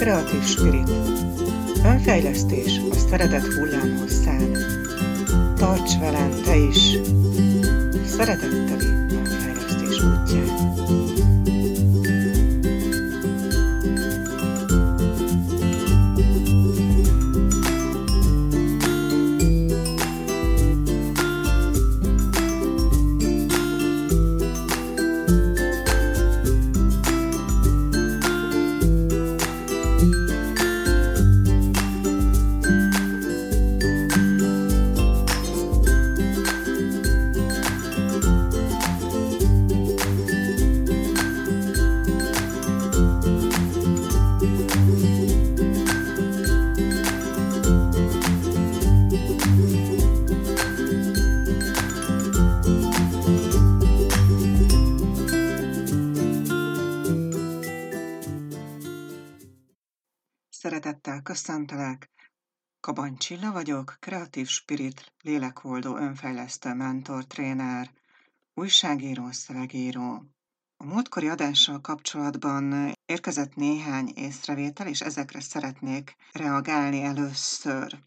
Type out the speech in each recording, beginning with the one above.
Kreatív Spirit. Önfejlesztés a szeretet hullámhoz száll. Tarts velem te is! Szeretetteli önfejlesztés útján. Kabancsilla vagyok, kreatív spirit, lélekoldó, önfejlesztő mentor, tréner, újságíró, szövegíró. A múltkori adással kapcsolatban érkezett néhány észrevétel, és ezekre szeretnék reagálni először.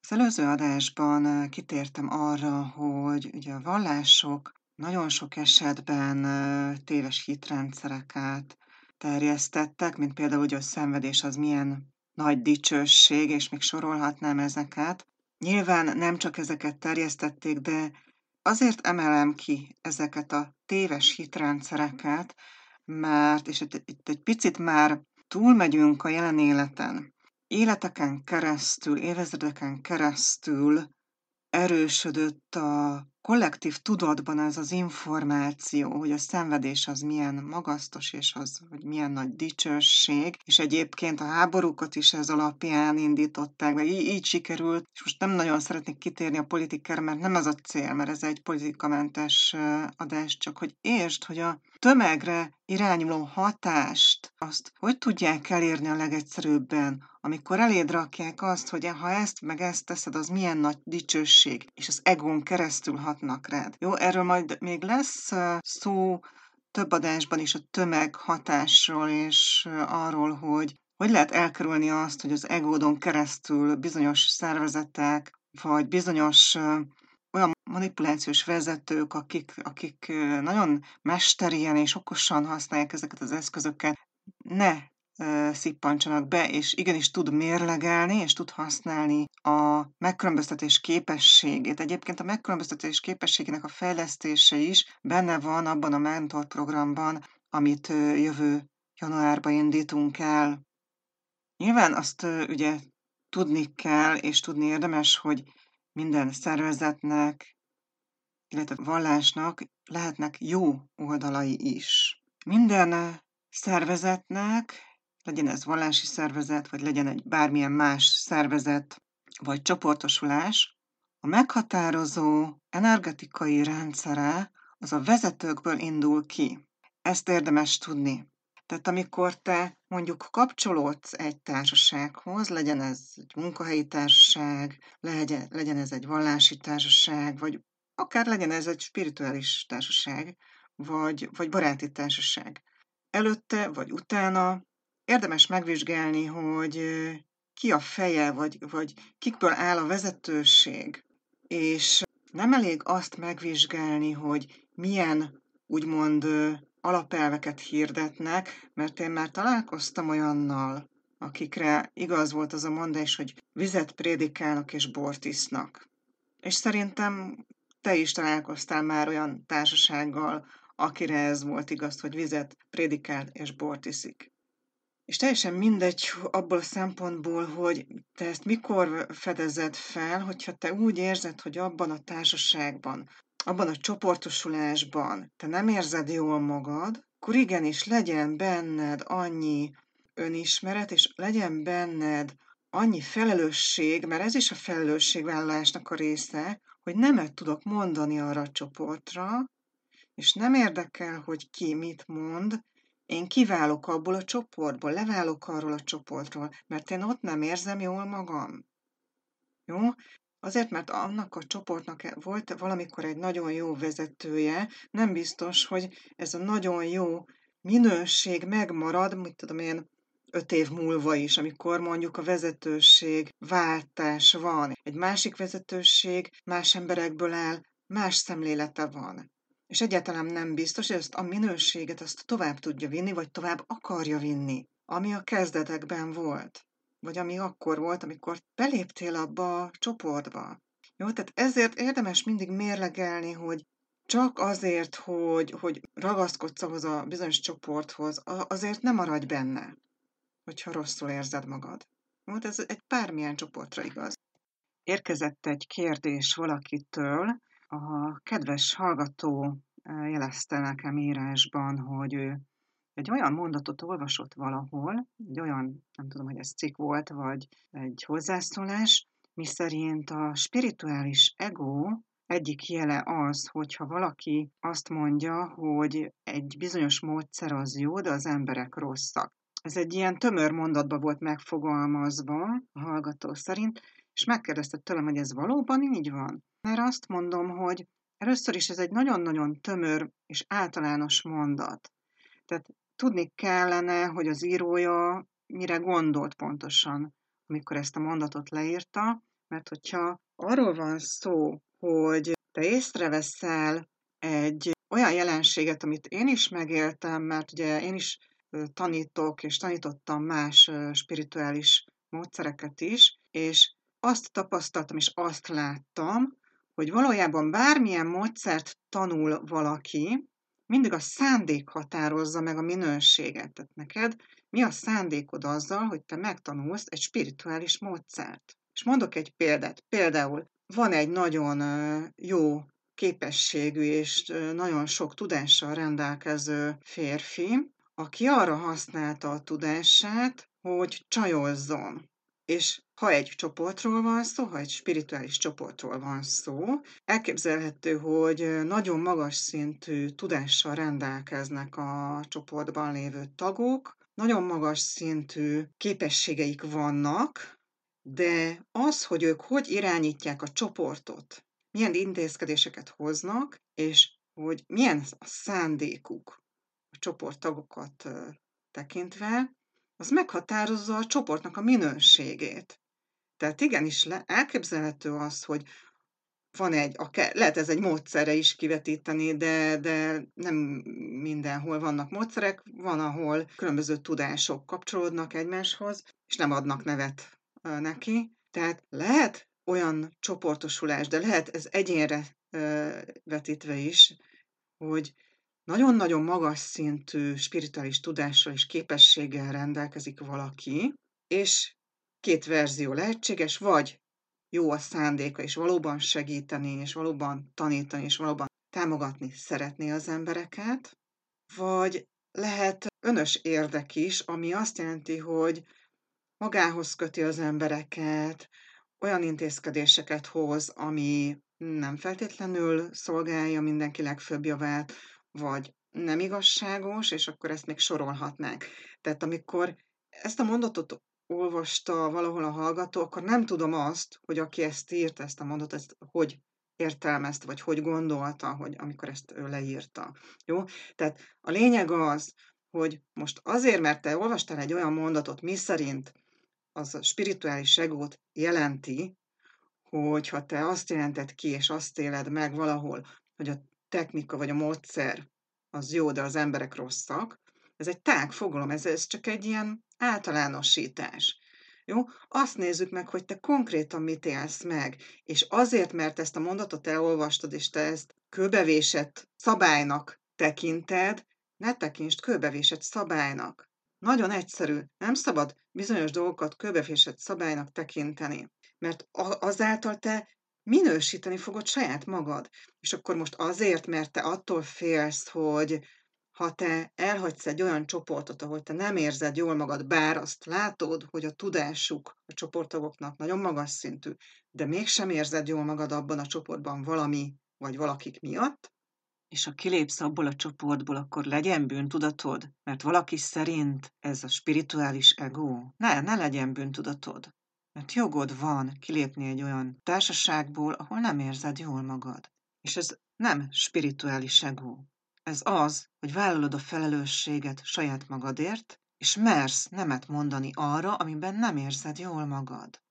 Az előző adásban kitértem arra, hogy ugye a vallások nagyon sok esetben téves hitrendszereket terjesztettek, mint például, hogy a szenvedés az milyen nagy dicsőség, és még sorolhatnám ezeket. Nyilván nem csak ezeket terjesztették, de azért emelem ki ezeket a téves hitrendszereket, mert, és itt, itt egy picit már túlmegyünk a jelen életen, életeken keresztül, évezredeken keresztül erősödött a kollektív tudatban ez az információ, hogy a szenvedés az milyen magasztos, és az, hogy milyen nagy dicsőség, és egyébként a háborúkat is ez alapján indították, vagy így, így sikerült, és most nem nagyon szeretnék kitérni a politikára, mert nem ez a cél, mert ez egy politikamentes adás, csak hogy értsd, hogy a tömegre irányuló hatást, azt hogy tudják elérni a legegyszerűbben, amikor eléd rakják azt, hogy ha ezt meg ezt teszed, az milyen nagy dicsőség, és az egón keresztül hatnak rád. Jó, erről majd még lesz szó több adásban is a tömeg hatásról, és arról, hogy hogy lehet elkerülni azt, hogy az egódon keresztül bizonyos szervezetek, vagy bizonyos olyan manipulációs vezetők, akik, akik nagyon mesterien és okosan használják ezeket az eszközöket, ne szippantsanak be, és igenis tud mérlegelni, és tud használni a megkülönböztetés képességét. Egyébként a megkülönböztetés képességének a fejlesztése is benne van abban a mentor programban, amit jövő januárban indítunk el. Nyilván azt ugye tudni kell, és tudni érdemes, hogy minden szervezetnek, illetve vallásnak lehetnek jó oldalai is. Minden szervezetnek, legyen ez vallási szervezet, vagy legyen egy bármilyen más szervezet, vagy csoportosulás, a meghatározó energetikai rendszere az a vezetőkből indul ki. Ezt érdemes tudni. Tehát amikor te mondjuk kapcsolódsz egy társasághoz, legyen ez egy munkahelyi társaság, legyen, legyen ez egy vallási társaság, vagy akár legyen ez egy spirituális társaság, vagy, vagy baráti társaság. Előtte vagy utána érdemes megvizsgálni, hogy ki a feje, vagy, vagy kikből áll a vezetőség, és nem elég azt megvizsgálni, hogy milyen úgymond alapelveket hirdetnek, mert én már találkoztam olyannal, akikre igaz volt az a mondás, hogy vizet prédikálnak és bort isznak. És szerintem te is találkoztál már olyan társasággal, akire ez volt igaz, hogy vizet prédikál és bort iszik. És teljesen mindegy abból a szempontból, hogy te ezt mikor fedezed fel, hogyha te úgy érzed, hogy abban a társaságban, abban a csoportosulásban te nem érzed jól magad, akkor igenis legyen benned annyi önismeret, és legyen benned annyi felelősség, mert ez is a felelősségvállalásnak a része, hogy nemet tudok mondani arra a csoportra, és nem érdekel, hogy ki mit mond, én kiválok abból a csoportból, leválok arról a csoportról, mert én ott nem érzem jól magam. Jó? Azért, mert annak a csoportnak volt valamikor egy nagyon jó vezetője, nem biztos, hogy ez a nagyon jó minőség megmarad, mit tudom én, öt év múlva is, amikor mondjuk a vezetőség váltás van, egy másik vezetőség más emberekből áll, más szemlélete van. És egyáltalán nem biztos, hogy ezt a minőséget azt tovább tudja vinni, vagy tovább akarja vinni, ami a kezdetekben volt. Vagy ami akkor volt, amikor beléptél abba a csoportba. Jó, tehát ezért érdemes mindig mérlegelni, hogy csak azért, hogy, hogy ragaszkodsz ahhoz a bizonyos csoporthoz, azért nem maradj benne, hogyha rosszul érzed magad. Jó, ez egy bármilyen csoportra igaz. Érkezett egy kérdés valakitől, a kedves hallgató eh, jelezte nekem írásban, hogy ő egy olyan mondatot olvasott valahol, egy olyan, nem tudom, hogy ez cikk volt, vagy egy hozzászólás, miszerint a spirituális ego egyik jele az, hogyha valaki azt mondja, hogy egy bizonyos módszer az jó, de az emberek rosszak. Ez egy ilyen tömör mondatba volt megfogalmazva a hallgató szerint, és megkérdezte tőlem, hogy ez valóban így van. Mert azt mondom, hogy először is ez egy nagyon-nagyon tömör és általános mondat. Tehát tudni kellene, hogy az írója mire gondolt pontosan, amikor ezt a mondatot leírta, mert hogyha arról van szó, hogy te észreveszel egy olyan jelenséget, amit én is megéltem, mert ugye én is tanítok, és tanítottam más spirituális módszereket is, és azt tapasztaltam, és azt láttam, hogy valójában bármilyen módszert tanul valaki, mindig a szándék határozza meg a minőséget. Tehát neked mi a szándékod azzal, hogy te megtanulsz egy spirituális módszert. És mondok egy példát. Például van egy nagyon jó képességű és nagyon sok tudással rendelkező férfi, aki arra használta a tudását, hogy csajozzon. És ha egy csoportról van szó, ha egy spirituális csoportról van szó, elképzelhető, hogy nagyon magas szintű tudással rendelkeznek a csoportban lévő tagok, nagyon magas szintű képességeik vannak, de az, hogy ők hogy irányítják a csoportot, milyen intézkedéseket hoznak, és hogy milyen a szándékuk a csoporttagokat tekintve, az meghatározza a csoportnak a minőségét. Tehát igenis elképzelhető az, hogy van egy, akár, lehet ez egy módszere is kivetíteni, de, de nem mindenhol vannak módszerek, van, ahol különböző tudások kapcsolódnak egymáshoz, és nem adnak nevet neki. Tehát lehet olyan csoportosulás, de lehet ez egyénre vetítve is, hogy nagyon-nagyon magas szintű spirituális tudással és képességgel rendelkezik valaki, és két verzió lehetséges, vagy jó a szándéka, és valóban segíteni, és valóban tanítani, és valóban támogatni szeretné az embereket, vagy lehet önös érdek is, ami azt jelenti, hogy magához köti az embereket, olyan intézkedéseket hoz, ami nem feltétlenül szolgálja mindenki legfőbb javát, vagy nem igazságos, és akkor ezt még sorolhatnánk. Tehát amikor ezt a mondatot olvasta valahol a hallgató, akkor nem tudom azt, hogy aki ezt írt, ezt a mondatot, ezt hogy értelmezte, vagy hogy gondolta, hogy amikor ezt ő leírta. Jó? Tehát a lényeg az, hogy most azért, mert te olvastál egy olyan mondatot, mi szerint az a spirituális egót jelenti, hogy ha te azt jelented ki, és azt éled meg valahol, hogy a technika vagy a módszer az jó, de az emberek rosszak, ez egy tág fogalom, ez, ez csak egy ilyen általánosítás. Jó? Azt nézzük meg, hogy te konkrétan mit élsz meg, és azért, mert ezt a mondatot elolvastad, és te ezt kőbevésett szabálynak tekinted, ne tekintsd kőbevésett szabálynak. Nagyon egyszerű, nem szabad bizonyos dolgokat kőbevésett szabálynak tekinteni, mert azáltal te minősíteni fogod saját magad. És akkor most azért, mert te attól félsz, hogy ha te elhagysz egy olyan csoportot, ahol te nem érzed jól magad, bár azt látod, hogy a tudásuk a csoporttagoknak nagyon magas szintű, de mégsem érzed jól magad abban a csoportban valami vagy valakik miatt, és ha kilépsz abból a csoportból, akkor legyen bűntudatod, mert valaki szerint ez a spirituális ego. Ne, ne legyen bűntudatod. Mert jogod van kilépni egy olyan társaságból, ahol nem érzed jól magad. És ez nem spirituális ego. Ez az, hogy vállalod a felelősséget saját magadért, és mersz nemet mondani arra, amiben nem érzed jól magad.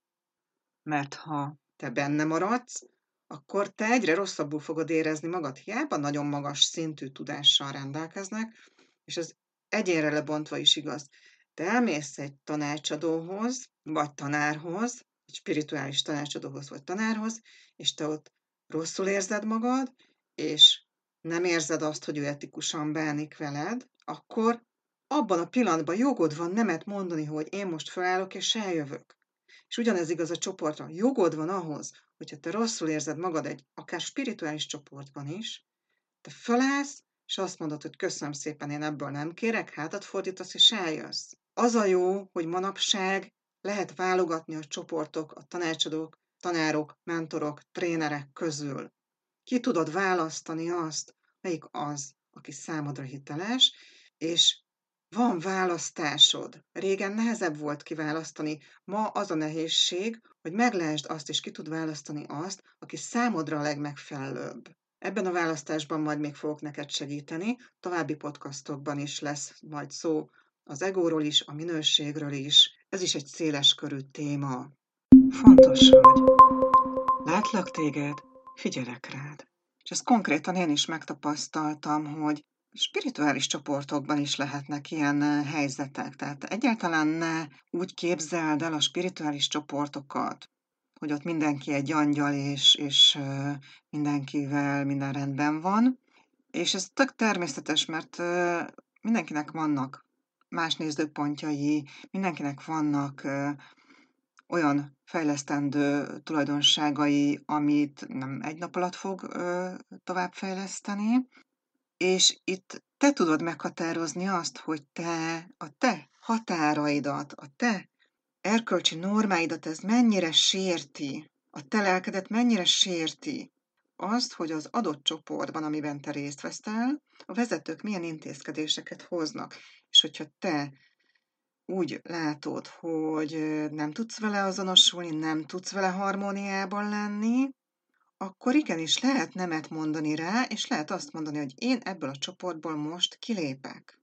Mert ha te benne maradsz, akkor te egyre rosszabbul fogod érezni magad. Hiába nagyon magas szintű tudással rendelkeznek, és ez egyénre lebontva is igaz. Te elmész egy tanácsadóhoz, vagy tanárhoz, egy spirituális tanácsadóhoz vagy tanárhoz, és te ott rosszul érzed magad, és nem érzed azt, hogy ő etikusan bánik veled, akkor abban a pillanatban jogod van nemet mondani, hogy én most felállok és eljövök. És ugyanez igaz a csoportra. Jogod van ahhoz, hogyha te rosszul érzed magad egy akár spirituális csoportban is, te felállsz, és azt mondod, hogy köszönöm szépen, én ebből nem kérek, hátat fordítasz, és eljössz. Az a jó, hogy manapság lehet válogatni a csoportok, a tanácsadók, tanárok, mentorok, trénerek közül. Ki tudod választani azt, melyik az, aki számodra hiteles, és van választásod. Régen nehezebb volt kiválasztani, ma az a nehézség, hogy meglásd azt, és ki tud választani azt, aki számodra a legmegfelelőbb. Ebben a választásban majd még fogok neked segíteni, további podcastokban is lesz majd szó az egóról is, a minőségről is. Ez is egy széles körű téma. Fontos vagy. Látlak téged, figyelek rád. És ezt konkrétan én is megtapasztaltam, hogy spirituális csoportokban is lehetnek ilyen helyzetek. Tehát egyáltalán ne úgy képzeld el a spirituális csoportokat, hogy ott mindenki egy angyal, és, és mindenkivel minden rendben van. És ez tök természetes, mert mindenkinek vannak más nézőpontjai, mindenkinek vannak olyan fejlesztendő tulajdonságai, amit nem egy nap alatt fog továbbfejleszteni, és itt te tudod meghatározni azt, hogy te a te határaidat, a te erkölcsi normáidat ez mennyire sérti, a te lelkedet mennyire sérti, azt, hogy az adott csoportban, amiben te részt veszel, a vezetők milyen intézkedéseket hoznak. És hogyha te úgy látod, hogy nem tudsz vele azonosulni, nem tudsz vele harmóniában lenni, akkor igenis lehet nemet mondani rá, és lehet azt mondani, hogy én ebből a csoportból most kilépek.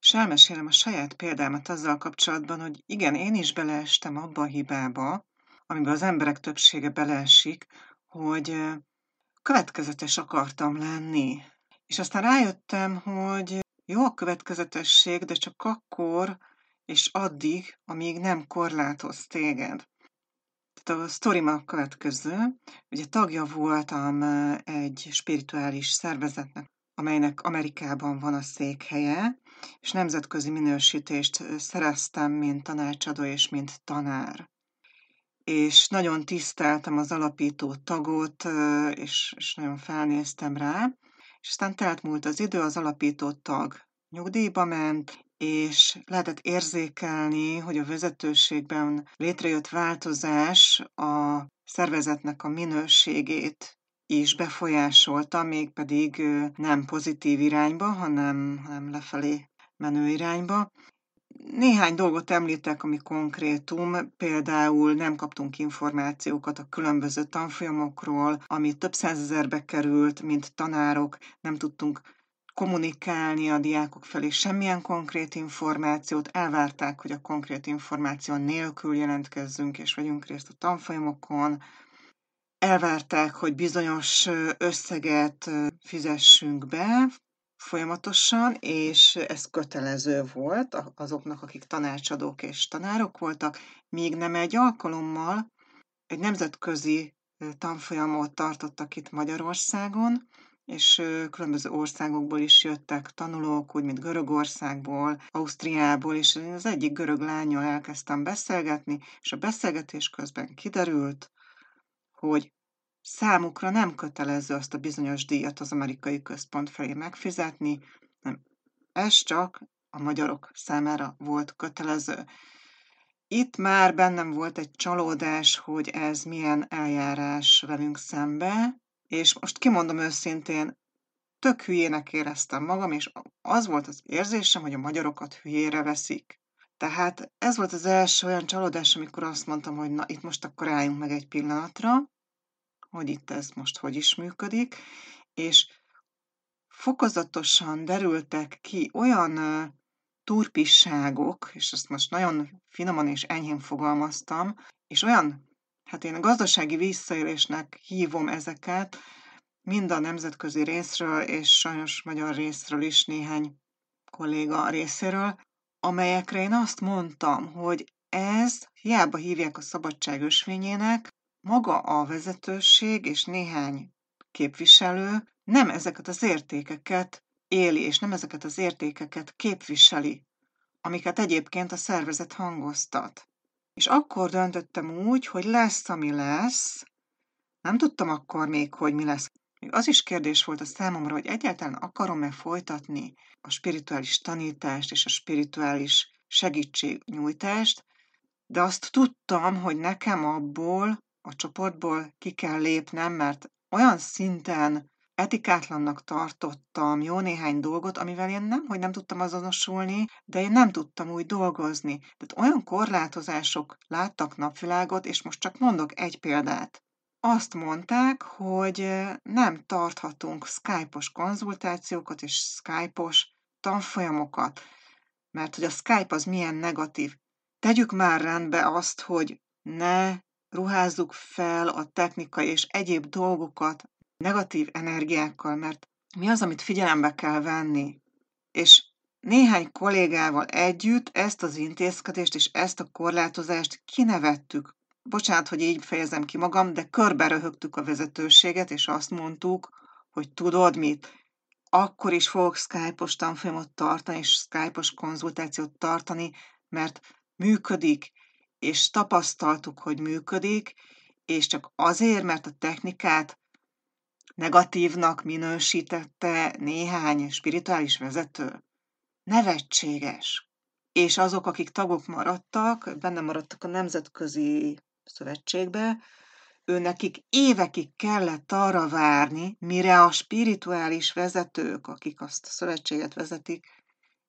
És elmesélem a saját példámat azzal kapcsolatban, hogy igen, én is beleestem abba a hibába, amiben az emberek többsége beleesik, hogy következetes akartam lenni. És aztán rájöttem, hogy jó a következetesség, de csak akkor és addig, amíg nem korlátoz téged. Tehát a sztorim a következő. Ugye tagja voltam egy spirituális szervezetnek, amelynek Amerikában van a székhelye, és nemzetközi minősítést szereztem, mint tanácsadó és mint tanár. És nagyon tiszteltem az alapító tagot, és, és nagyon felnéztem rá, és aztán telt múlt az idő, az alapító tag nyugdíjba ment, és lehetett érzékelni, hogy a vezetőségben létrejött változás a szervezetnek a minőségét is befolyásolta, mégpedig nem pozitív irányba, hanem, hanem lefelé menő irányba. Néhány dolgot említek, ami konkrétum, például nem kaptunk információkat a különböző tanfolyamokról, ami több százezerbe került, mint tanárok, nem tudtunk kommunikálni a diákok felé semmilyen konkrét információt, elvárták, hogy a konkrét információ nélkül jelentkezzünk és vegyünk részt a tanfolyamokon, elvárták, hogy bizonyos összeget fizessünk be folyamatosan, és ez kötelező volt azoknak, akik tanácsadók és tanárok voltak, míg nem egy alkalommal egy nemzetközi tanfolyamot tartottak itt Magyarországon, és különböző országokból is jöttek tanulók, úgy, mint Görögországból, Ausztriából, és én az egyik görög lányjal elkezdtem beszélgetni, és a beszélgetés közben kiderült, hogy számukra nem kötelező azt a bizonyos díjat az amerikai központ felé megfizetni, nem, ez csak a magyarok számára volt kötelező. Itt már bennem volt egy csalódás, hogy ez milyen eljárás velünk szembe, és most kimondom őszintén, tök hülyének éreztem magam, és az volt az érzésem, hogy a magyarokat hülyére veszik. Tehát ez volt az első olyan csalódás, amikor azt mondtam, hogy na, itt most akkor álljunk meg egy pillanatra, hogy itt ez most hogy is működik, és fokozatosan derültek ki olyan turpisságok, és ezt most nagyon finoman és enyhén fogalmaztam, és olyan, hát én a gazdasági visszaélésnek hívom ezeket, mind a nemzetközi részről, és sajnos magyar részről is néhány kolléga részéről, amelyekre én azt mondtam, hogy ez hiába hívják a szabadság ösvényének, maga a vezetőség és néhány képviselő nem ezeket az értékeket éli, és nem ezeket az értékeket képviseli, amiket egyébként a szervezet hangoztat. És akkor döntöttem úgy, hogy lesz, ami lesz. Nem tudtam akkor még, hogy mi lesz. Az is kérdés volt a számomra, hogy egyáltalán akarom-e folytatni a spirituális tanítást és a spirituális segítségnyújtást, de azt tudtam, hogy nekem abból a csoportból ki kell lépnem, mert olyan szinten etikátlannak tartottam jó néhány dolgot, amivel én nem, hogy nem tudtam azonosulni, de én nem tudtam úgy dolgozni. Tehát olyan korlátozások láttak napvilágot, és most csak mondok egy példát. Azt mondták, hogy nem tarthatunk Skype-os konzultációkat és Skype-os tanfolyamokat, mert hogy a Skype az milyen negatív. Tegyük már rendbe azt, hogy ne ruházzuk fel a technikai és egyéb dolgokat negatív energiákkal, mert mi az, amit figyelembe kell venni. És néhány kollégával együtt ezt az intézkedést és ezt a korlátozást kinevettük. Bocsánat, hogy így fejezem ki magam, de körbe röhögtük a vezetőséget, és azt mondtuk, hogy tudod mit, akkor is fogok Skype-os tanfolyamot tartani, és Skype-os konzultációt tartani, mert működik, és tapasztaltuk, hogy működik, és csak azért, mert a technikát negatívnak minősítette néhány spirituális vezető. Nevetséges. És azok, akik tagok maradtak, benne maradtak a Nemzetközi Szövetségbe, ő nekik évekig kellett arra várni, mire a spirituális vezetők, akik azt a szövetséget vezetik,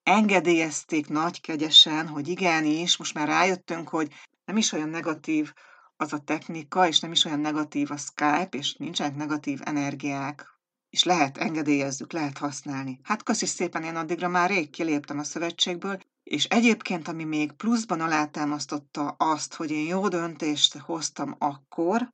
engedélyezték nagy kegyesen, hogy igenis, most már rájöttünk, hogy nem is olyan negatív az a technika, és nem is olyan negatív a Skype, és nincsenek negatív energiák, és lehet, engedélyezzük, lehet használni. Hát köszi szépen, én addigra már rég kiléptem a szövetségből, és egyébként, ami még pluszban alátámasztotta azt, hogy én jó döntést hoztam akkor,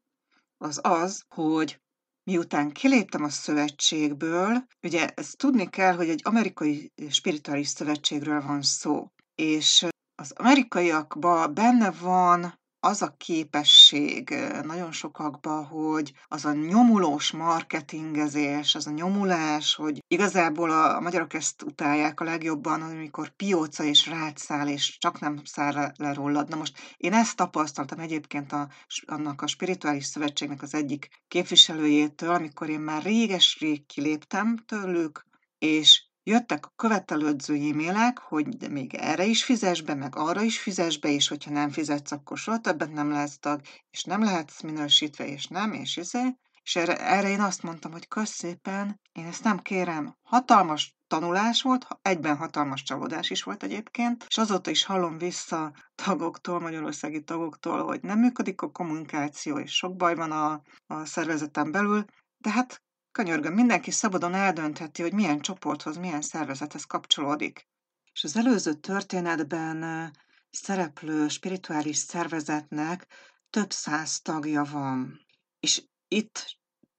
az az, hogy miután kiléptem a szövetségből, ugye ezt tudni kell, hogy egy amerikai spirituális szövetségről van szó, és az amerikaiakban benne van az a képesség nagyon sokakban, hogy az a nyomulós marketingezés, az a nyomulás, hogy igazából a, a magyarok ezt utálják a legjobban, amikor pióca és rátszál, és csak nem száll le rólad. Na most én ezt tapasztaltam egyébként a, annak a spirituális szövetségnek az egyik képviselőjétől, amikor én már réges-rég kiléptem tőlük, és Jöttek a követelődző e-mailek, hogy de még erre is fizes be, meg arra is fizes be, és hogyha nem fizetsz, akkor soha többet nem lesz tag, és nem lehetsz minősítve, és nem, és izé. És erre, erre én azt mondtam, hogy kösz szépen, én ezt nem kérem. Hatalmas tanulás volt, egyben hatalmas csalódás is volt egyébként, és azóta is hallom vissza tagoktól, magyarországi tagoktól, hogy nem működik a kommunikáció, és sok baj van a, a szervezeten belül, de hát Könyörgöm, mindenki szabadon eldöntheti, hogy milyen csoporthoz, milyen szervezethez kapcsolódik. És az előző történetben szereplő spirituális szervezetnek több száz tagja van. És itt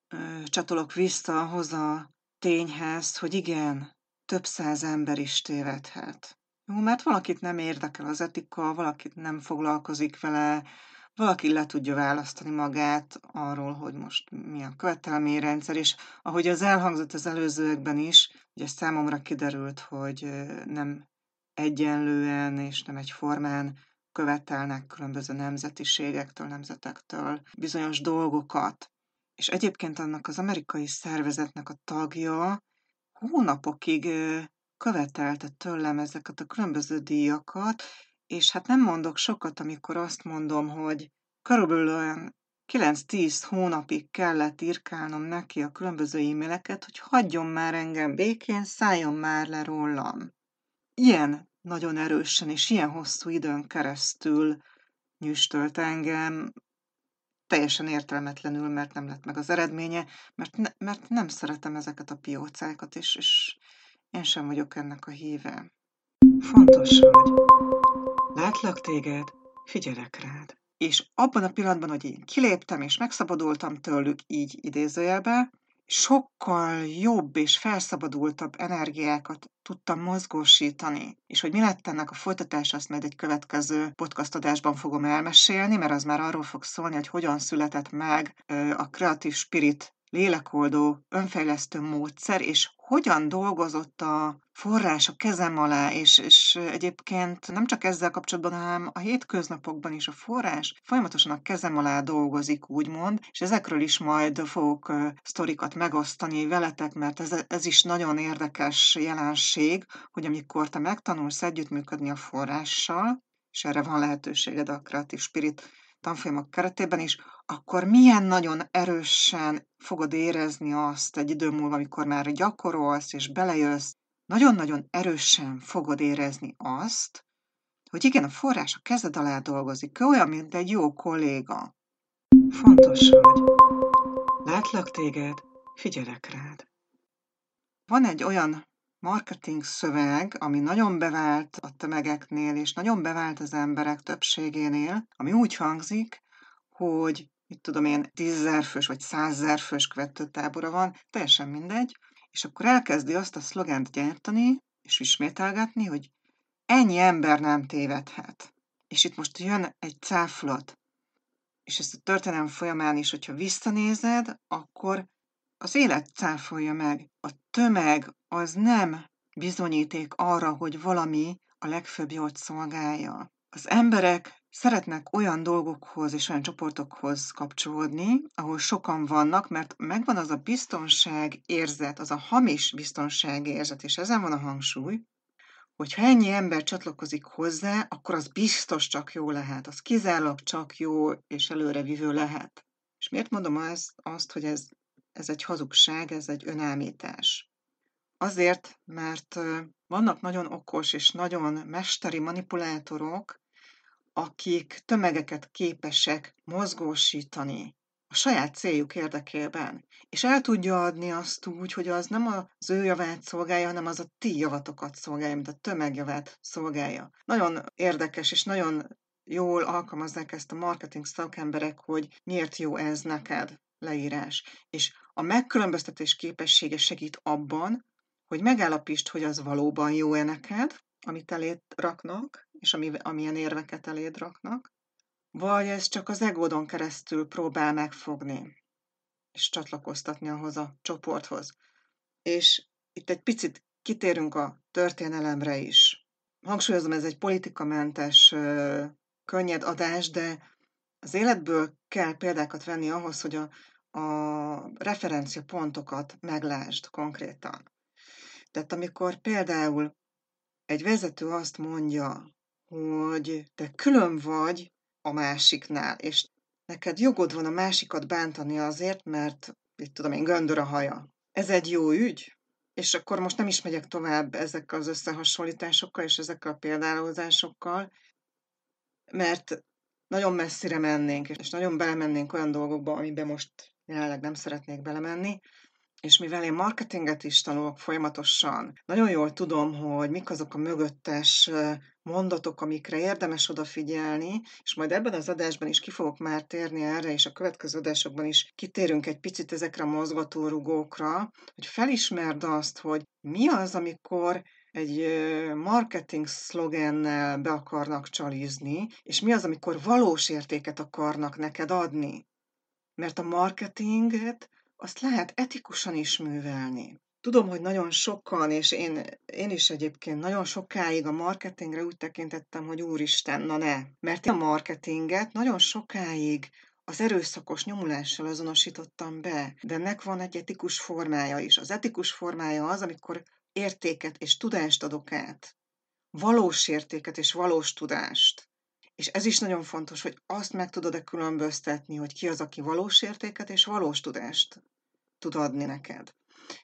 ö, csatolok vissza ahhoz a tényhez, hogy igen, több száz ember is tévedhet. Jó, mert valakit nem érdekel az etika, valakit nem foglalkozik vele, valaki le tudja választani magát arról, hogy most mi a követelményrendszer, és ahogy az elhangzott az előzőekben is, ugye számomra kiderült, hogy nem egyenlően és nem egyformán követelnek különböző nemzetiségektől, nemzetektől bizonyos dolgokat. És egyébként annak az amerikai szervezetnek a tagja hónapokig követelte tőlem ezeket a különböző díjakat, és hát nem mondok sokat, amikor azt mondom, hogy körülbelül olyan 9-10 hónapig kellett írkálnom neki a különböző e-maileket, hogy hagyjon már engem békén, szálljon már le rólam. Ilyen nagyon erősen és ilyen hosszú időn keresztül nyüstölt engem, teljesen értelmetlenül, mert nem lett meg az eredménye, mert, ne, mert nem szeretem ezeket a piócákat, és, és én sem vagyok ennek a híve. Fontos vagy. Látlak téged, figyelek rád. És abban a pillanatban, hogy én kiléptem és megszabadultam tőlük így idézőjelbe, sokkal jobb és felszabadultabb energiákat tudtam mozgósítani. És hogy mi lett ennek a folytatása, azt majd egy következő podcast adásban fogom elmesélni, mert az már arról fog szólni, hogy hogyan született meg a Creative Spirit lélekoldó önfejlesztő módszer, és hogyan dolgozott a forrás a kezem alá, és, és egyébként nem csak ezzel kapcsolatban, hanem a hétköznapokban is a forrás folyamatosan a kezem alá dolgozik, úgymond, és ezekről is majd fogok sztorikat megosztani veletek, mert ez, ez is nagyon érdekes jelenség, hogy amikor te megtanulsz együttműködni a forrással, és erre van lehetőséged a Creative Spirit tanfolyamok keretében is, akkor milyen nagyon erősen fogod érezni azt egy idő múlva, amikor már gyakorolsz és belejössz, nagyon-nagyon erősen fogod érezni azt, hogy igen, a forrás a kezed alá dolgozik, ő olyan, mint egy jó kolléga. Fontos vagy. Látlak téged, figyelek rád. Van egy olyan marketing szöveg, ami nagyon bevált a tömegeknél, és nagyon bevált az emberek többségénél, ami úgy hangzik, hogy mit tudom én, tízezer fős vagy százezer fős követőtábora van, teljesen mindegy, és akkor elkezdi azt a szlogent gyártani, és ismételgetni, hogy ennyi ember nem tévedhet. És itt most jön egy cáflat, és ezt a történelem folyamán is, hogyha visszanézed, akkor az élet cáfolja meg. A tömeg az nem bizonyíték arra, hogy valami a legfőbb jót szolgálja. Az emberek szeretnek olyan dolgokhoz és olyan csoportokhoz kapcsolódni, ahol sokan vannak, mert megvan az a biztonság érzet, az a hamis biztonság érzet, és ezen van a hangsúly, hogy ha ennyi ember csatlakozik hozzá, akkor az biztos csak jó lehet, az kizárólag csak jó és előrevívő lehet. És miért mondom azt, azt hogy ez, ez egy hazugság, ez egy önállítás? Azért, mert vannak nagyon okos és nagyon mesteri manipulátorok, akik tömegeket képesek mozgósítani a saját céljuk érdekében, és el tudja adni azt úgy, hogy az nem az ő javát szolgálja, hanem az a ti javatokat szolgálja, mint a tömegjavát szolgálja. Nagyon érdekes és nagyon jól alkalmazzák ezt a marketing szakemberek, hogy miért jó ez neked leírás. És a megkülönböztetés képessége segít abban, hogy megállapítsd, hogy az valóban jó-e neked, amit eléd raknak, és ami, amilyen érveket eléd raknak, vagy ez csak az egódon keresztül próbál megfogni, és csatlakoztatni ahhoz a csoporthoz. És itt egy picit kitérünk a történelemre is. Hangsúlyozom, ez egy politikamentes, könnyed adás, de az életből kell példákat venni ahhoz, hogy a, a referencia pontokat meglásd konkrétan. Tehát amikor például egy vezető azt mondja, hogy te külön vagy a másiknál, és neked jogod van a másikat bántani azért, mert, itt tudom én, göndör a haja. Ez egy jó ügy? És akkor most nem is megyek tovább ezekkel az összehasonlításokkal és ezekkel a példálozásokkal, mert nagyon messzire mennénk, és nagyon belemennénk olyan dolgokba, amiben most jelenleg nem szeretnék belemenni, és mivel én marketinget is tanulok folyamatosan, nagyon jól tudom, hogy mik azok a mögöttes mondatok, amikre érdemes odafigyelni, és majd ebben az adásban is ki fogok már térni erre, és a következő adásokban is kitérünk egy picit ezekre a mozgatórugókra, hogy felismerd azt, hogy mi az, amikor egy marketing szlogennel be akarnak csalizni, és mi az, amikor valós értéket akarnak neked adni. Mert a marketinget azt lehet etikusan is művelni. Tudom, hogy nagyon sokan, és én, én is egyébként nagyon sokáig a marketingre úgy tekintettem, hogy úristen, na ne. Mert én a marketinget nagyon sokáig az erőszakos nyomulással azonosítottam be, de ennek van egy etikus formája is. Az etikus formája az, amikor értéket és tudást adok át. Valós értéket és valós tudást. És ez is nagyon fontos, hogy azt meg tudod-e különböztetni, hogy ki az, aki valós értéket és valós tudást tud adni neked.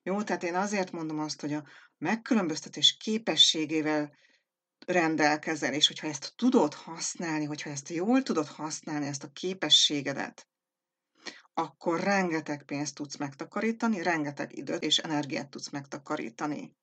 Jó, tehát én azért mondom azt, hogy a megkülönböztetés képességével rendelkezel, és hogyha ezt tudod használni, hogyha ezt jól tudod használni, ezt a képességedet, akkor rengeteg pénzt tudsz megtakarítani, rengeteg időt és energiát tudsz megtakarítani.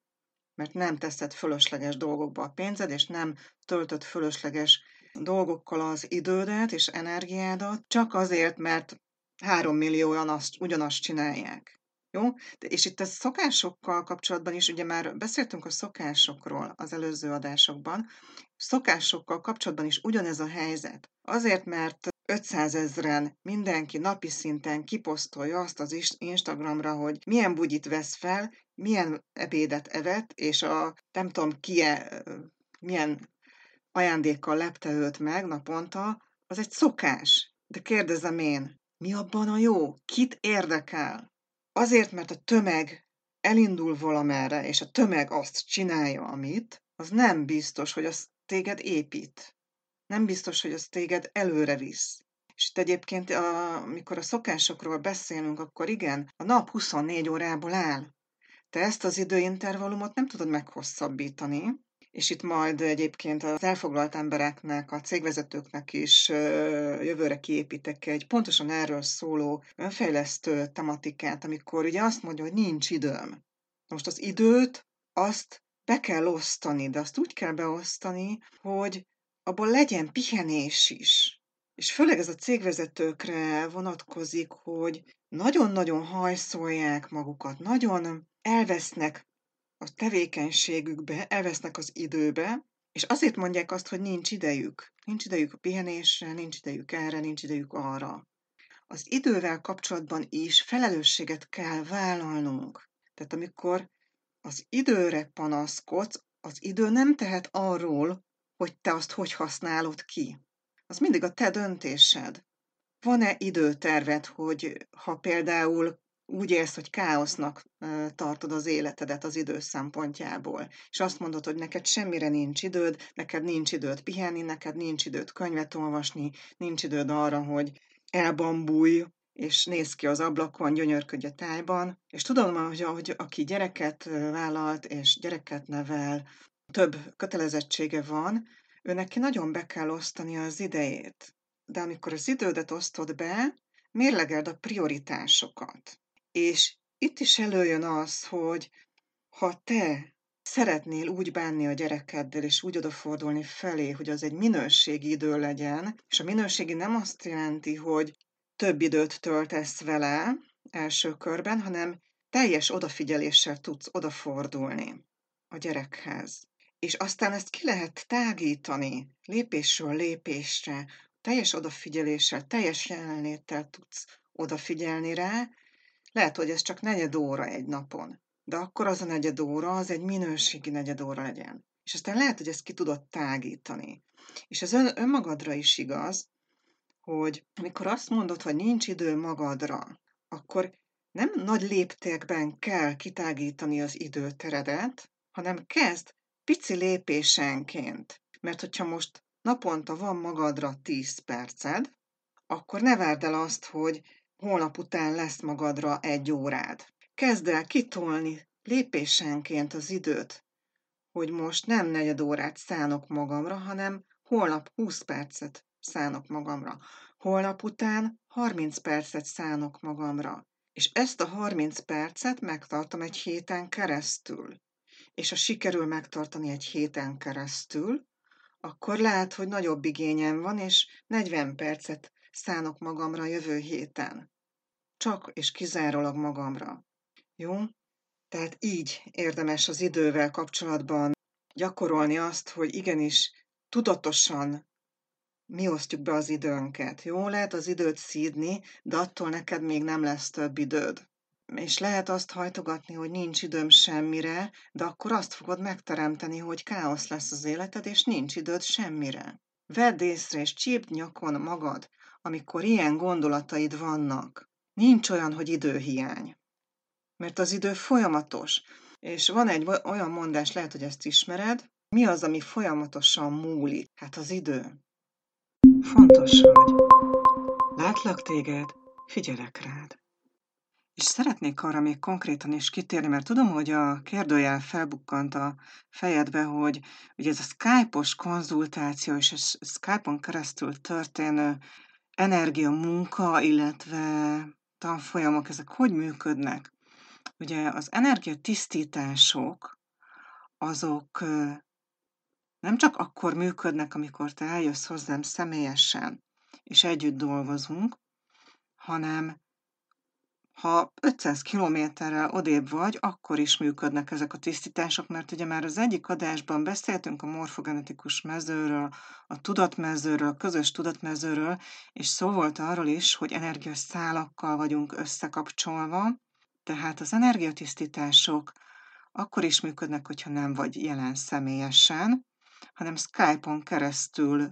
mert nem teszed fölösleges dolgokba a pénzed, és nem töltöd fölösleges dolgokkal az idődet és energiádat, csak azért, mert három millióan azt, ugyanazt csinálják. Jó? De és itt a szokásokkal kapcsolatban is, ugye már beszéltünk a szokásokról az előző adásokban, szokásokkal kapcsolatban is ugyanez a helyzet. Azért, mert 500 ezeren mindenki napi szinten kiposztolja azt az Instagramra, hogy milyen bugyit vesz fel, milyen ebédet evett, és a nem tudom ki milyen ajándékkal lepte őt meg naponta, az egy szokás. De kérdezem én, mi abban a jó? Kit érdekel? Azért, mert a tömeg elindul valamerre, és a tömeg azt csinálja, amit, az nem biztos, hogy az téged épít. Nem biztos, hogy az téged előre visz. És itt egyébként, amikor a szokásokról beszélünk, akkor igen, a nap 24 órából áll. Te ezt az időintervallumot nem tudod meghosszabbítani, és itt majd egyébként az elfoglalt embereknek, a cégvezetőknek is jövőre kiépítek egy pontosan erről szóló önfejlesztő tematikát, amikor ugye azt mondja, hogy nincs időm. Most az időt, azt be kell osztani, de azt úgy kell beosztani, hogy abból legyen pihenés is. És főleg ez a cégvezetőkre vonatkozik, hogy nagyon-nagyon hajszolják magukat, nagyon elvesznek a tevékenységükbe, elvesznek az időbe, és azért mondják azt, hogy nincs idejük. Nincs idejük a pihenésre, nincs idejük erre, nincs idejük arra. Az idővel kapcsolatban is felelősséget kell vállalnunk. Tehát amikor az időre panaszkodsz, az idő nem tehet arról, hogy te azt hogy használod ki. Az mindig a te döntésed. Van-e időterved, hogy ha például úgy élsz, hogy káosznak tartod az életedet az idő szempontjából, és azt mondod, hogy neked semmire nincs időd, neked nincs időd pihenni, neked nincs időd könyvet olvasni, nincs időd arra, hogy elbambulj, és néz ki az ablakon, gyönyörködj a tájban, és tudom, hogy, hogy aki gyereket vállalt, és gyereket nevel, több kötelezettsége van, ő neki nagyon be kell osztani az idejét. De amikor az idődet osztod be, mérlegeld a prioritásokat. És itt is előjön az, hogy ha te szeretnél úgy bánni a gyerekeddel, és úgy odafordulni felé, hogy az egy minőségi idő legyen, és a minőségi nem azt jelenti, hogy több időt töltesz vele első körben, hanem teljes odafigyeléssel tudsz odafordulni a gyerekhez. És aztán ezt ki lehet tágítani lépésről lépésre, teljes odafigyeléssel, teljes jelenléttel tudsz odafigyelni rá, lehet, hogy ez csak negyed óra egy napon, de akkor az a negyed óra, az egy minőségi negyed óra legyen. És aztán lehet, hogy ezt ki tudod tágítani. És ez ön, önmagadra is igaz, hogy amikor azt mondod, hogy nincs idő magadra, akkor nem nagy léptékben kell kitágítani az időteredet, hanem kezd pici lépésenként. Mert hogyha most naponta van magadra 10 perced, akkor ne várd el azt, hogy holnap után lesz magadra egy órád. Kezd el kitolni lépésenként az időt, hogy most nem negyed órát szánok magamra, hanem holnap 20 percet szánok magamra. Holnap után 30 percet szánok magamra. És ezt a 30 percet megtartom egy héten keresztül. És ha sikerül megtartani egy héten keresztül, akkor lehet, hogy nagyobb igényem van, és 40 percet szánok magamra jövő héten. Csak és kizárólag magamra. Jó? Tehát így érdemes az idővel kapcsolatban gyakorolni azt, hogy igenis tudatosan mi osztjuk be az időnket. Jó, lehet az időt szídni, de attól neked még nem lesz több időd. És lehet azt hajtogatni, hogy nincs időm semmire, de akkor azt fogod megteremteni, hogy káosz lesz az életed, és nincs időd semmire. Vedd észre és csípd nyakon magad, amikor ilyen gondolataid vannak. Nincs olyan, hogy időhiány. Mert az idő folyamatos. És van egy olyan mondás, lehet, hogy ezt ismered, mi az, ami folyamatosan múlik? Hát az idő. Fontos vagy. Látlak téged, figyelek rád. És szeretnék arra még konkrétan is kitérni, mert tudom, hogy a kérdőjel felbukkant a fejedbe, hogy ugye ez a Skype-os konzultáció és a Skype-on keresztül történő energia munka, illetve tanfolyamok, ezek hogy működnek? Ugye az energiatisztítások azok nem csak akkor működnek, amikor te eljössz hozzám személyesen, és együtt dolgozunk, hanem ha 500 kilométerrel odébb vagy, akkor is működnek ezek a tisztítások, mert ugye már az egyik adásban beszéltünk a morfogenetikus mezőről, a tudatmezőről, a közös tudatmezőről, és szó volt arról is, hogy energiaszálakkal vagyunk összekapcsolva, tehát az energiatisztítások akkor is működnek, hogyha nem vagy jelen személyesen, hanem Skype-on keresztül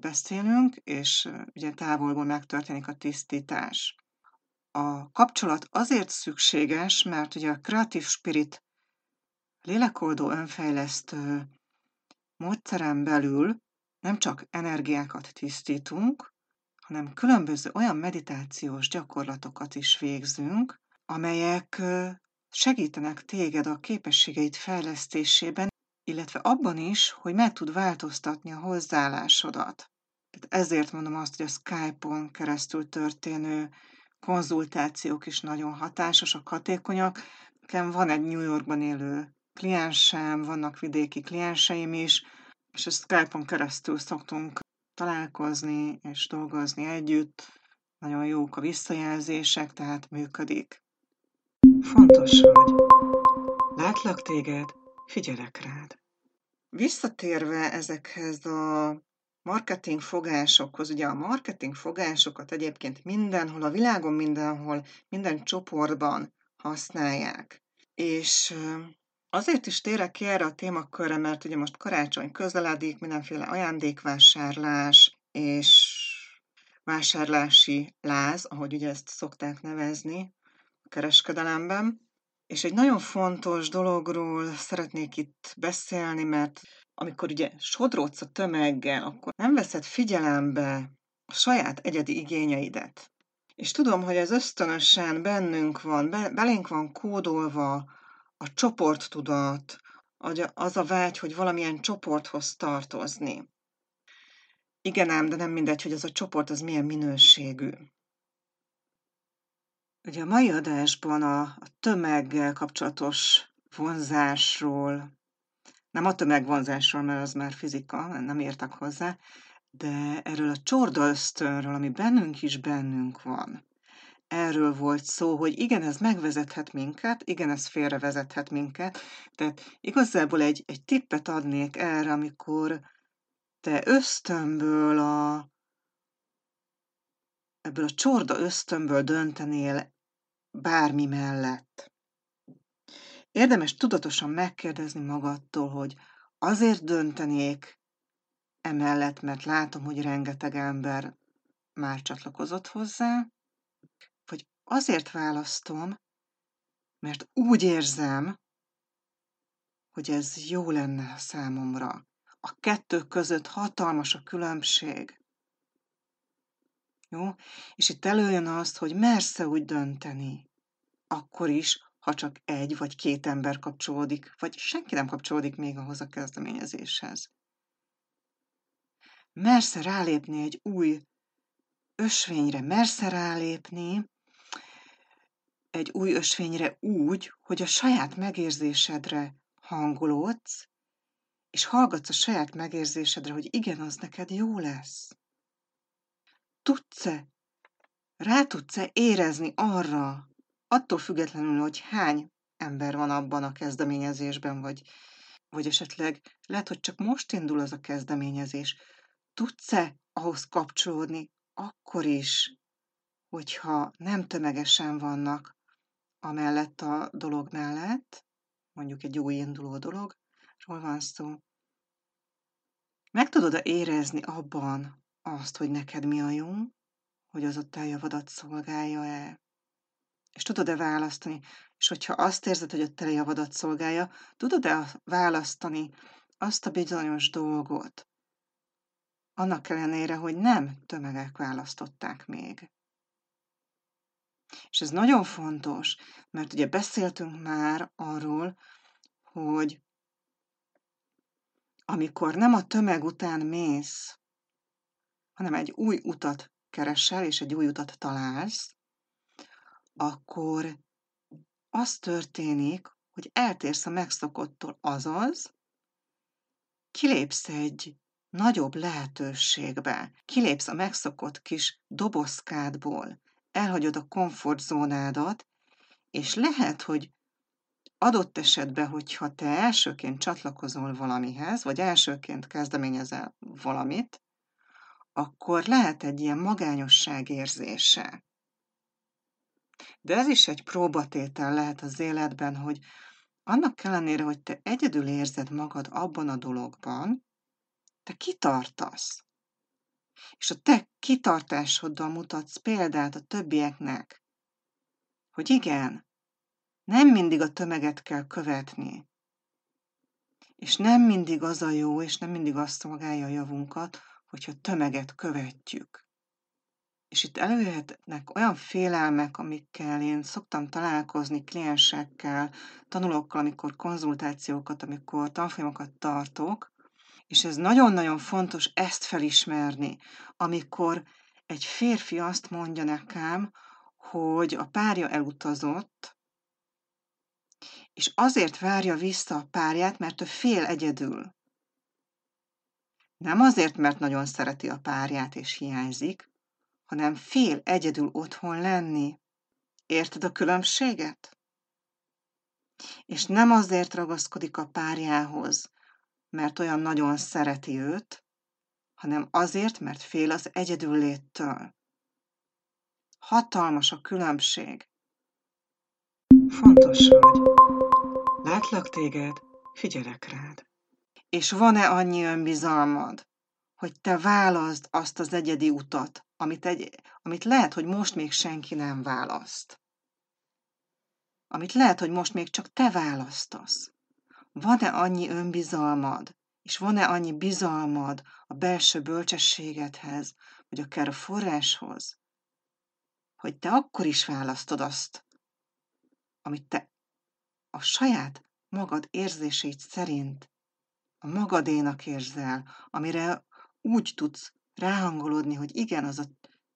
beszélünk, és ugye távolból megtörténik a tisztítás. A kapcsolat azért szükséges, mert ugye a Creative Spirit lélekoldó önfejlesztő módszeren belül nem csak energiákat tisztítunk, hanem különböző olyan meditációs gyakorlatokat is végzünk, amelyek segítenek téged a képességeid fejlesztésében, illetve abban is, hogy meg tud változtatni a hozzáállásodat. Ezért mondom azt, hogy a Skype-on keresztül történő konzultációk is nagyon hatásosak, hatékonyak. Nekem van egy New Yorkban élő kliensem, vannak vidéki klienseim is, és a Skype-on keresztül szoktunk találkozni és dolgozni együtt. Nagyon jók a visszajelzések, tehát működik. Fontos vagy. Látlak téged, figyelek rád. Visszatérve ezekhez a marketing fogásokhoz, ugye a marketing fogásokat egyébként mindenhol, a világon mindenhol, minden csoportban használják. És azért is térek ki erre a témakörre, mert ugye most karácsony közeledik, mindenféle ajándékvásárlás, és vásárlási láz, ahogy ugye ezt szokták nevezni a kereskedelemben. És egy nagyon fontos dologról szeretnék itt beszélni, mert amikor ugye sodródsz a tömeggel, akkor nem veszed figyelembe a saját egyedi igényeidet. És tudom, hogy ez ösztönösen bennünk van, belénk van kódolva a csoporttudat, az a vágy, hogy valamilyen csoporthoz tartozni. Igen ám, de nem mindegy, hogy az a csoport az milyen minőségű. Ugye a mai adásban a, a tömeggel kapcsolatos vonzásról, nem a tömegvonzásról, mert az már fizika, nem értek hozzá, de erről a csorda ösztönről, ami bennünk is bennünk van. Erről volt szó, hogy igen, ez megvezethet minket, igen, ez félrevezethet minket. Tehát igazából egy, egy tippet adnék erre, amikor te ösztönből a, ebből a csorda ösztönből döntenél bármi mellett. Érdemes tudatosan megkérdezni magadtól, hogy azért döntenék emellett, mert látom, hogy rengeteg ember már csatlakozott hozzá, vagy azért választom, mert úgy érzem, hogy ez jó lenne a számomra. A kettő között hatalmas a különbség. Jó? És itt előjön azt, hogy mersz-e úgy dönteni, akkor is, ha csak egy vagy két ember kapcsolódik, vagy senki nem kapcsolódik még ahhoz a kezdeményezéshez. Mersz rálépni egy új ösvényre, mersz rálépni egy új ösvényre úgy, hogy a saját megérzésedre hangolódsz, és hallgatsz a saját megérzésedre, hogy igen, az neked jó lesz. Tudsz-e, rá tudsz-e érezni arra, attól függetlenül, hogy hány ember van abban a kezdeményezésben, vagy, vagy esetleg lehet, hogy csak most indul az a kezdeményezés, tudsz-e ahhoz kapcsolódni akkor is, hogyha nem tömegesen vannak amellett a dolog mellett, mondjuk egy új induló dologról van szó, meg tudod-e érezni abban azt, hogy neked mi a jó, hogy az a te javadat szolgálja-e, és tudod-e választani? És hogyha azt érzed, hogy a te javadat szolgálja, tudod-e választani azt a bizonyos dolgot, annak ellenére, hogy nem tömegek választották még. És ez nagyon fontos, mert ugye beszéltünk már arról, hogy amikor nem a tömeg után mész, hanem egy új utat keresel, és egy új utat találsz, akkor az történik, hogy eltérsz a megszokottól, azaz kilépsz egy nagyobb lehetőségbe, kilépsz a megszokott kis dobozkádból, elhagyod a komfortzónádat, és lehet, hogy adott esetben, hogyha te elsőként csatlakozol valamihez, vagy elsőként kezdeményezel valamit, akkor lehet egy ilyen magányosság érzése. De ez is egy próbatétel lehet az életben, hogy annak ellenére, hogy te egyedül érzed magad abban a dologban, te kitartasz. És a te kitartásoddal mutatsz példát a többieknek, hogy igen, nem mindig a tömeget kell követni. És nem mindig az a jó, és nem mindig azt szolgálja a javunkat, hogyha tömeget követjük. És itt előjöhetnek olyan félelmek, amikkel én szoktam találkozni kliensekkel, tanulókkal, amikor konzultációkat, amikor tanfolyamokat tartok, és ez nagyon-nagyon fontos ezt felismerni, amikor egy férfi azt mondja nekem, hogy a párja elutazott, és azért várja vissza a párját, mert ő fél egyedül. Nem azért, mert nagyon szereti a párját és hiányzik, hanem fél egyedül otthon lenni. Érted a különbséget? És nem azért ragaszkodik a párjához, mert olyan nagyon szereti őt, hanem azért, mert fél az egyedülléttől. Hatalmas a különbség. Fontos vagy. Látlak téged, figyelek rád. És van-e annyi önbizalmad, hogy te válaszd azt az egyedi utat, amit, egy, amit lehet, hogy most még senki nem választ. Amit lehet, hogy most még csak te választasz. Van-e annyi önbizalmad, és van-e annyi bizalmad a belső bölcsességedhez, vagy akár a forráshoz, hogy te akkor is választod azt, amit te a saját magad érzését szerint a magadénak érzel, amire úgy tudsz ráhangolódni, hogy igen, az a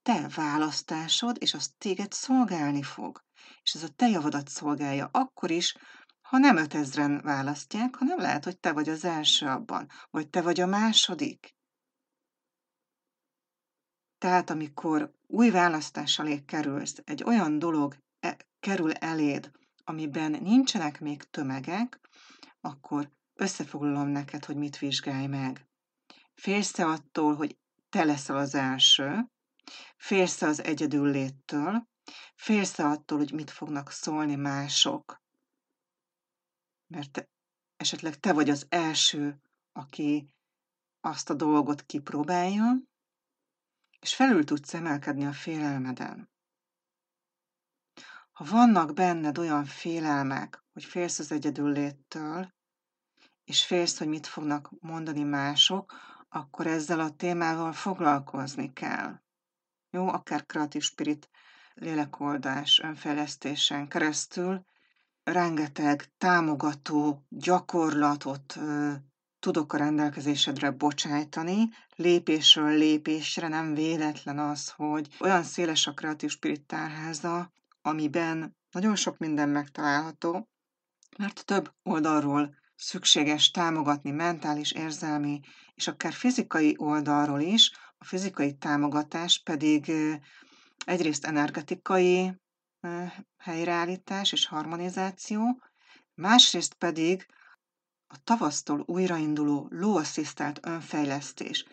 te választásod, és az téged szolgálni fog. És ez a te javadat szolgálja akkor is, ha nem ötezren választják, hanem lehet, hogy te vagy az első abban, vagy te vagy a második. Tehát amikor új választás alé kerülsz, egy olyan dolog e- kerül eléd, amiben nincsenek még tömegek, akkor összefoglalom neked, hogy mit vizsgálj meg. Félsz attól, hogy te leszel az első, félsz az egyedül léttől, félsz attól, hogy mit fognak szólni mások, mert te, esetleg te vagy az első, aki azt a dolgot kipróbálja, és felül tudsz emelkedni a félelmeden. Ha vannak benned olyan félelmek, hogy félsz az egyedül léttől, és félsz, hogy mit fognak mondani mások, akkor ezzel a témával foglalkozni kell. Jó, akár kreatív spirit lélekoldás, önfejlesztésen keresztül rengeteg támogató gyakorlatot ö, tudok a rendelkezésedre bocsájtani, lépésről lépésre nem véletlen az, hogy olyan széles a kreatív spirit tárháza, amiben nagyon sok minden megtalálható, mert több oldalról szükséges támogatni mentális, érzelmi és akár fizikai oldalról is, a fizikai támogatás pedig egyrészt energetikai helyreállítás és harmonizáció, másrészt pedig a tavasztól újrainduló lóasszisztált önfejlesztés.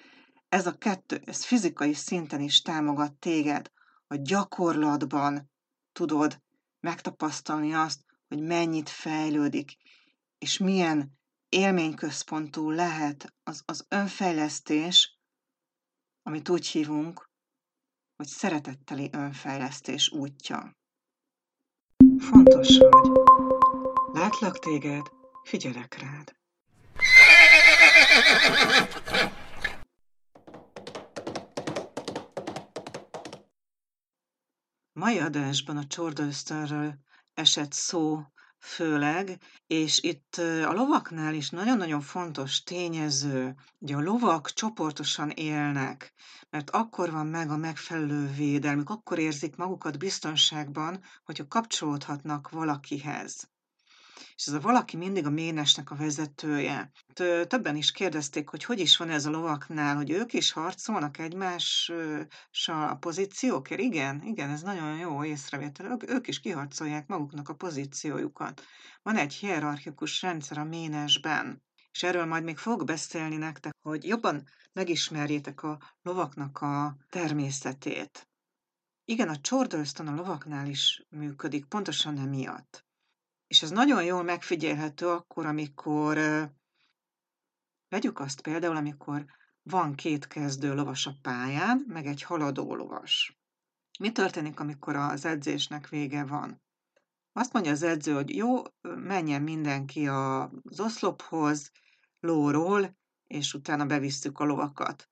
Ez a kettő, ez fizikai szinten is támogat téged, a gyakorlatban tudod megtapasztalni azt, hogy mennyit fejlődik, és milyen élményközpontú lehet az, az önfejlesztés, amit úgy hívunk, hogy szeretetteli önfejlesztés útja. Fontos vagy. Látlak téged, figyelek rád. Mai adásban a Csorda Ösztönről esett szó főleg, és itt a lovaknál is nagyon-nagyon fontos tényező, hogy a lovak csoportosan élnek, mert akkor van meg a megfelelő védelmük, akkor érzik magukat biztonságban, hogyha kapcsolódhatnak valakihez. És ez a valaki mindig a ménesnek a vezetője. Többen is kérdezték, hogy hogy is van ez a lovaknál, hogy ők is harcolnak egymással a pozíciókért. Igen, igen, ez nagyon jó észrevétel. Ők, ők is kiharcolják maguknak a pozíciójukat. Van egy hierarchikus rendszer a ménesben, és erről majd még fogok beszélni nektek, hogy jobban megismerjétek a lovaknak a természetét. Igen, a csordösztön a lovaknál is működik, pontosan emiatt. És ez nagyon jól megfigyelhető akkor, amikor vegyük azt például, amikor van két kezdő lovas a pályán, meg egy haladó lovas. Mi történik, amikor az edzésnek vége van? Azt mondja az edző, hogy jó, menjen mindenki az oszlophoz, lóról, és utána bevisszük a lovakat.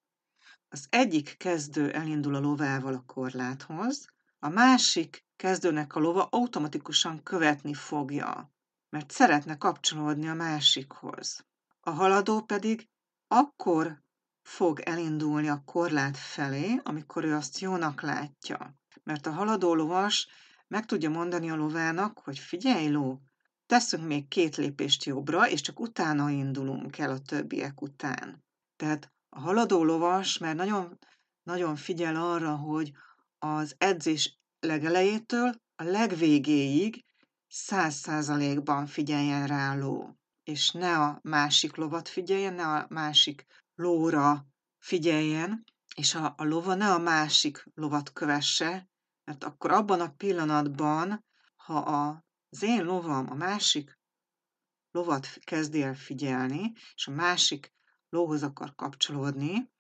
Az egyik kezdő elindul a lovával a korláthoz, a másik kezdőnek a lova automatikusan követni fogja, mert szeretne kapcsolódni a másikhoz. A haladó pedig akkor fog elindulni a korlát felé, amikor ő azt jónak látja. Mert a haladó lovas meg tudja mondani a lovának, hogy figyelj ló, teszünk még két lépést jobbra, és csak utána indulunk el a többiek után. Tehát a haladó lovas mert nagyon, nagyon figyel arra, hogy az edzés legelejétől a legvégéig száz százalékban figyeljen rá a ló, és ne a másik lovat figyeljen, ne a másik lóra figyeljen, és a, a lova ne a másik lovat kövesse, mert akkor abban a pillanatban, ha a, az én lovam a másik lovat kezdi el figyelni, és a másik lóhoz akar kapcsolódni,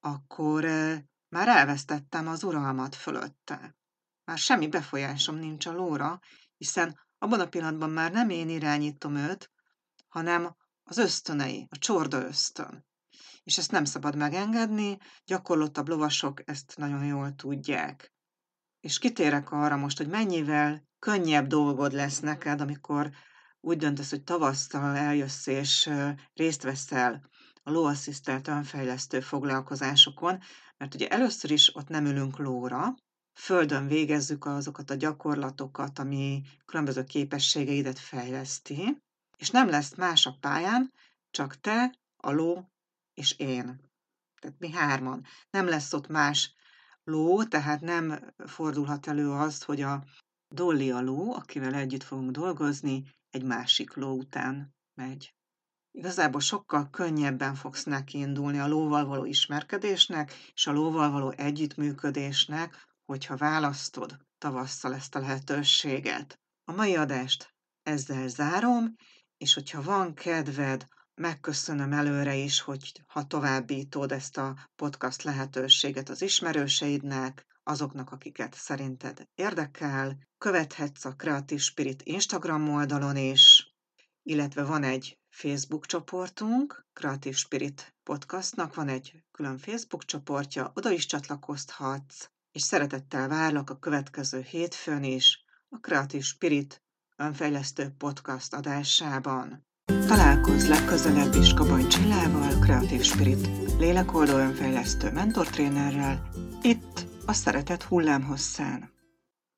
akkor már elvesztettem az uralmat fölötte. Már semmi befolyásom nincs a lóra, hiszen abban a pillanatban már nem én irányítom őt, hanem az ösztönei, a csorda ösztön. És ezt nem szabad megengedni, gyakorlottabb lovasok ezt nagyon jól tudják. És kitérek arra most, hogy mennyivel könnyebb dolgod lesz neked, amikor úgy döntesz, hogy tavasszal eljössz és részt veszel a lóasszisztelt önfejlesztő foglalkozásokon, mert ugye először is ott nem ülünk lóra, földön végezzük azokat a gyakorlatokat, ami különböző képességeidet fejleszti, és nem lesz más a pályán, csak te, a ló és én. Tehát mi hárman. Nem lesz ott más ló, tehát nem fordulhat elő az, hogy a Dolly a ló, akivel együtt fogunk dolgozni, egy másik ló után megy. Igazából sokkal könnyebben fogsz neki indulni a lóval való ismerkedésnek, és a lóval való együttműködésnek, hogyha választod tavasszal ezt a lehetőséget. A mai adást ezzel zárom, és hogyha van kedved, megköszönöm előre is, hogy ha továbbítod ezt a podcast lehetőséget az ismerőseidnek, azoknak, akiket szerinted érdekel. Követhetsz a Creative Spirit Instagram oldalon is, illetve van egy Facebook csoportunk, Creative Spirit Podcastnak van egy külön Facebook csoportja, oda is csatlakozhatsz, és szeretettel várlak a következő hétfőn is a Creative Spirit önfejlesztő podcast adásában. Találkozz legközelebb is Kabany Csillával, Creative Spirit lélekoldó önfejlesztő mentortrénerrel, itt a Szeretet hullámhosszán.